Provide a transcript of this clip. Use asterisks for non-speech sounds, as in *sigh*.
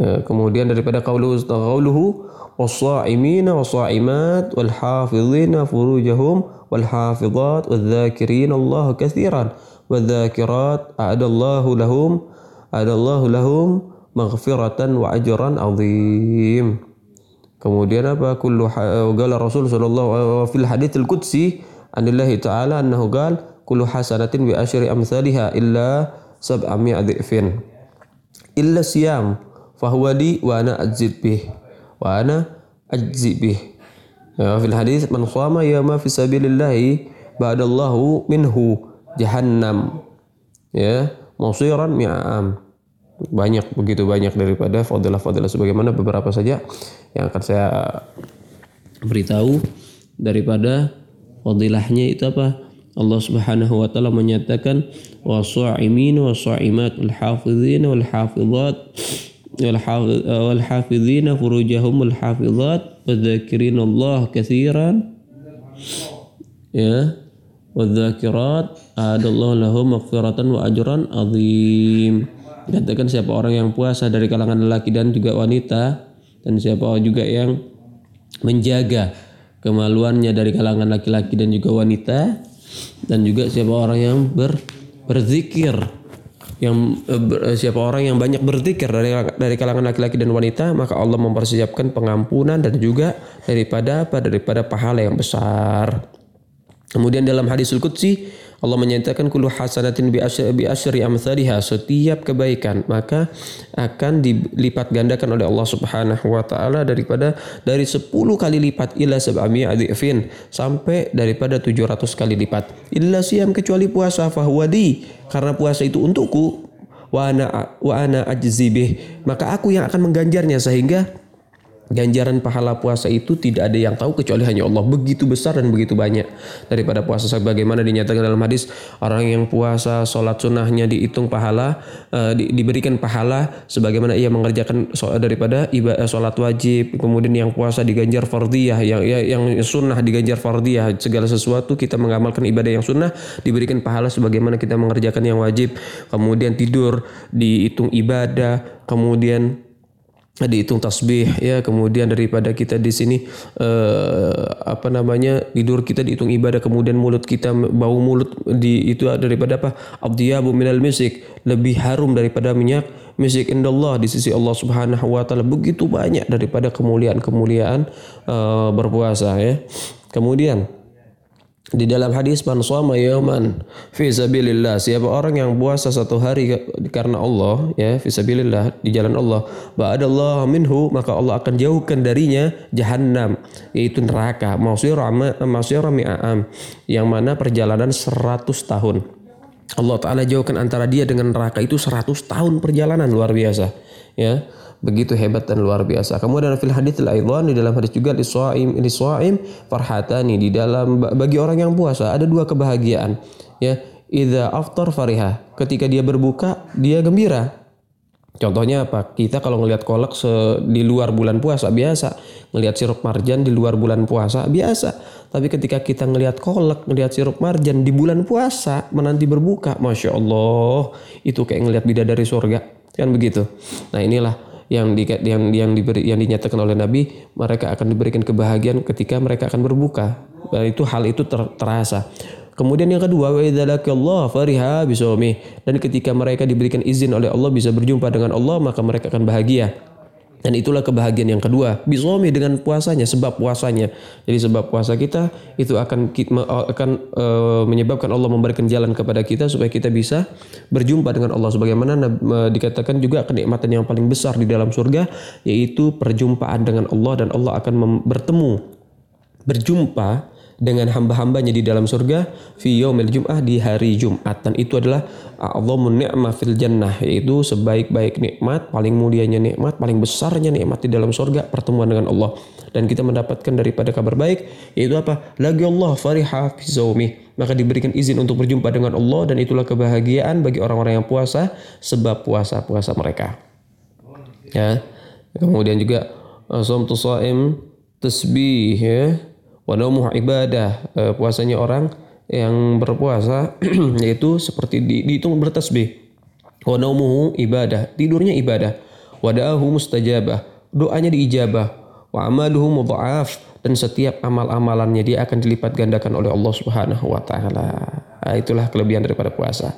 Kemudian daripada qauluhu qauluhu was-sha'imina was-sha'imat wal hafizina furujahum wal hafizat wadh-dhakirin Allah katsiran wadh-dhakirat a'adallahu lahum a'adallahu lahum maghfiratan wa ajran azim. Kemudian apa? Kullu qala Rasul sallallahu fil hadits al-qudsi anillahi ta'ala annahu qala kullu hasanatin bi asyri amsalha illa sab'ami adhifin illa siyam fahuwa li wa ana ajzid bih. Wa ana ajzi bih. Ya, fil hadis man qama yama fi sabilillahi ba'dallahu minhu jahannam. Ya musiran mi'am. Banyak begitu banyak daripada fadilah-fadilah sebagaimana beberapa saja yang akan saya beritahu daripada fadilahnya itu apa? Allah Subhanahu wa taala menyatakan wasaimin wasaimat wal hafizin wal hafizat والحافظين فروجهم والحافظات والذاكرين الله كثيرا ya والذاكرات أعد الله لهم مغفرة وأجرا عظيم katakan siapa orang yang puasa dari kalangan lelaki dan juga wanita dan siapa juga yang menjaga kemaluannya dari kalangan laki-laki dan juga wanita dan juga siapa orang yang ber, berzikir yang uh, siapa orang yang banyak berzikir dari dari kalangan laki-laki dan wanita maka Allah mempersiapkan pengampunan dan juga daripada daripada pahala yang besar. Kemudian dalam hadis qudsi Allah menyatakan kullu hasanatin bi asyri amsalihha setiap kebaikan maka akan dilipat gandakan oleh Allah Subhanahu wa taala daripada dari 10 kali lipat ila sab'ami adifin sampai daripada 700 kali lipat. Illa siam kecuali puasa fahwadi karena puasa itu untukku wa ana wa ana ajzibih maka aku yang akan mengganjarnya sehingga ganjaran pahala puasa itu tidak ada yang tahu kecuali hanya Allah. Begitu besar dan begitu banyak daripada puasa. Sebagaimana dinyatakan dalam hadis orang yang puasa sholat sunnahnya dihitung pahala uh, di, diberikan pahala sebagaimana ia mengerjakan so, daripada ibadah sholat wajib. Kemudian yang puasa diganjar fardiyah yang ya, yang sunnah diganjar fardiyah. Segala sesuatu kita mengamalkan ibadah yang sunnah diberikan pahala sebagaimana kita mengerjakan yang wajib. Kemudian tidur dihitung ibadah. Kemudian dihitung tasbih ya. Kemudian daripada kita di sini eh, apa namanya tidur kita dihitung ibadah kemudian mulut kita bau mulut di itu daripada apa? Abdiyabu minal misik. Lebih harum daripada minyak misik. Indallah di sisi Allah Subhanahu wa taala. Begitu banyak daripada kemuliaan-kemuliaan eh, berpuasa ya. Kemudian di dalam hadis man shoma yawman fi sabilillah. Siapa orang yang puasa satu hari karena Allah ya fi sabilillah di jalan Allah ba'adallahu minhu maka Allah akan jauhkan darinya jahannam yaitu neraka. Masyira masyira mi'am yang mana perjalanan 100 tahun. Allah taala jauhkan antara dia dengan neraka itu 100 tahun perjalanan luar biasa ya begitu hebat dan luar biasa. Kemudian fil hadits al di dalam hadis juga di shaim farhatani di dalam bagi orang yang puasa ada dua kebahagiaan. Ya, idza aftar fariha. Ketika dia berbuka, dia gembira. Contohnya apa? Kita kalau ngelihat kolak di luar bulan puasa biasa, ngelihat sirup marjan di luar bulan puasa biasa. Tapi ketika kita ngelihat kolak, ngelihat sirup marjan di bulan puasa menanti berbuka, masya Allah, itu kayak ngelihat bidadari surga, kan begitu. Nah inilah yang di, yang yang diberi yang dinyatakan oleh Nabi mereka akan diberikan kebahagiaan ketika mereka akan berbuka. Dan itu hal itu ter, terasa. Kemudian yang kedua wa Allah fariha dan ketika mereka diberikan izin oleh Allah bisa berjumpa dengan Allah maka mereka akan bahagia dan itulah kebahagiaan yang kedua. Bisomi dengan puasanya, sebab puasanya. Jadi sebab puasa kita itu akan akan e, menyebabkan Allah memberikan jalan kepada kita supaya kita bisa berjumpa dengan Allah. Sebagaimana e, dikatakan juga kenikmatan yang paling besar di dalam surga yaitu perjumpaan dengan Allah dan Allah akan bertemu berjumpa dengan hamba-hambanya di dalam surga fi yaumil jum'ah di hari Jumat. Dan itu adalah a'dhamun ni'mah fil jannah yaitu sebaik-baik nikmat paling mulianya nikmat paling besarnya nikmat di dalam surga pertemuan dengan Allah. Dan kita mendapatkan daripada kabar baik yaitu apa? Lagi Allah fariha fi zaumi. Maka diberikan izin untuk berjumpa dengan Allah dan itulah kebahagiaan bagi orang-orang yang puasa sebab puasa-puasa mereka. Ya. Kemudian juga somtu saim tasbih ya wa ibadah e, puasanya orang yang berpuasa *clears throat* yaitu seperti di, dihitung bertasbih wa ibadah tidurnya ibadah Wada'ahu mustajabah. Doanya diijabah. Wa amaluhu dan setiap amal-amalannya dia akan dilipat gandakan oleh Allah Subhanahu wa taala. Nah, itulah kelebihan daripada puasa.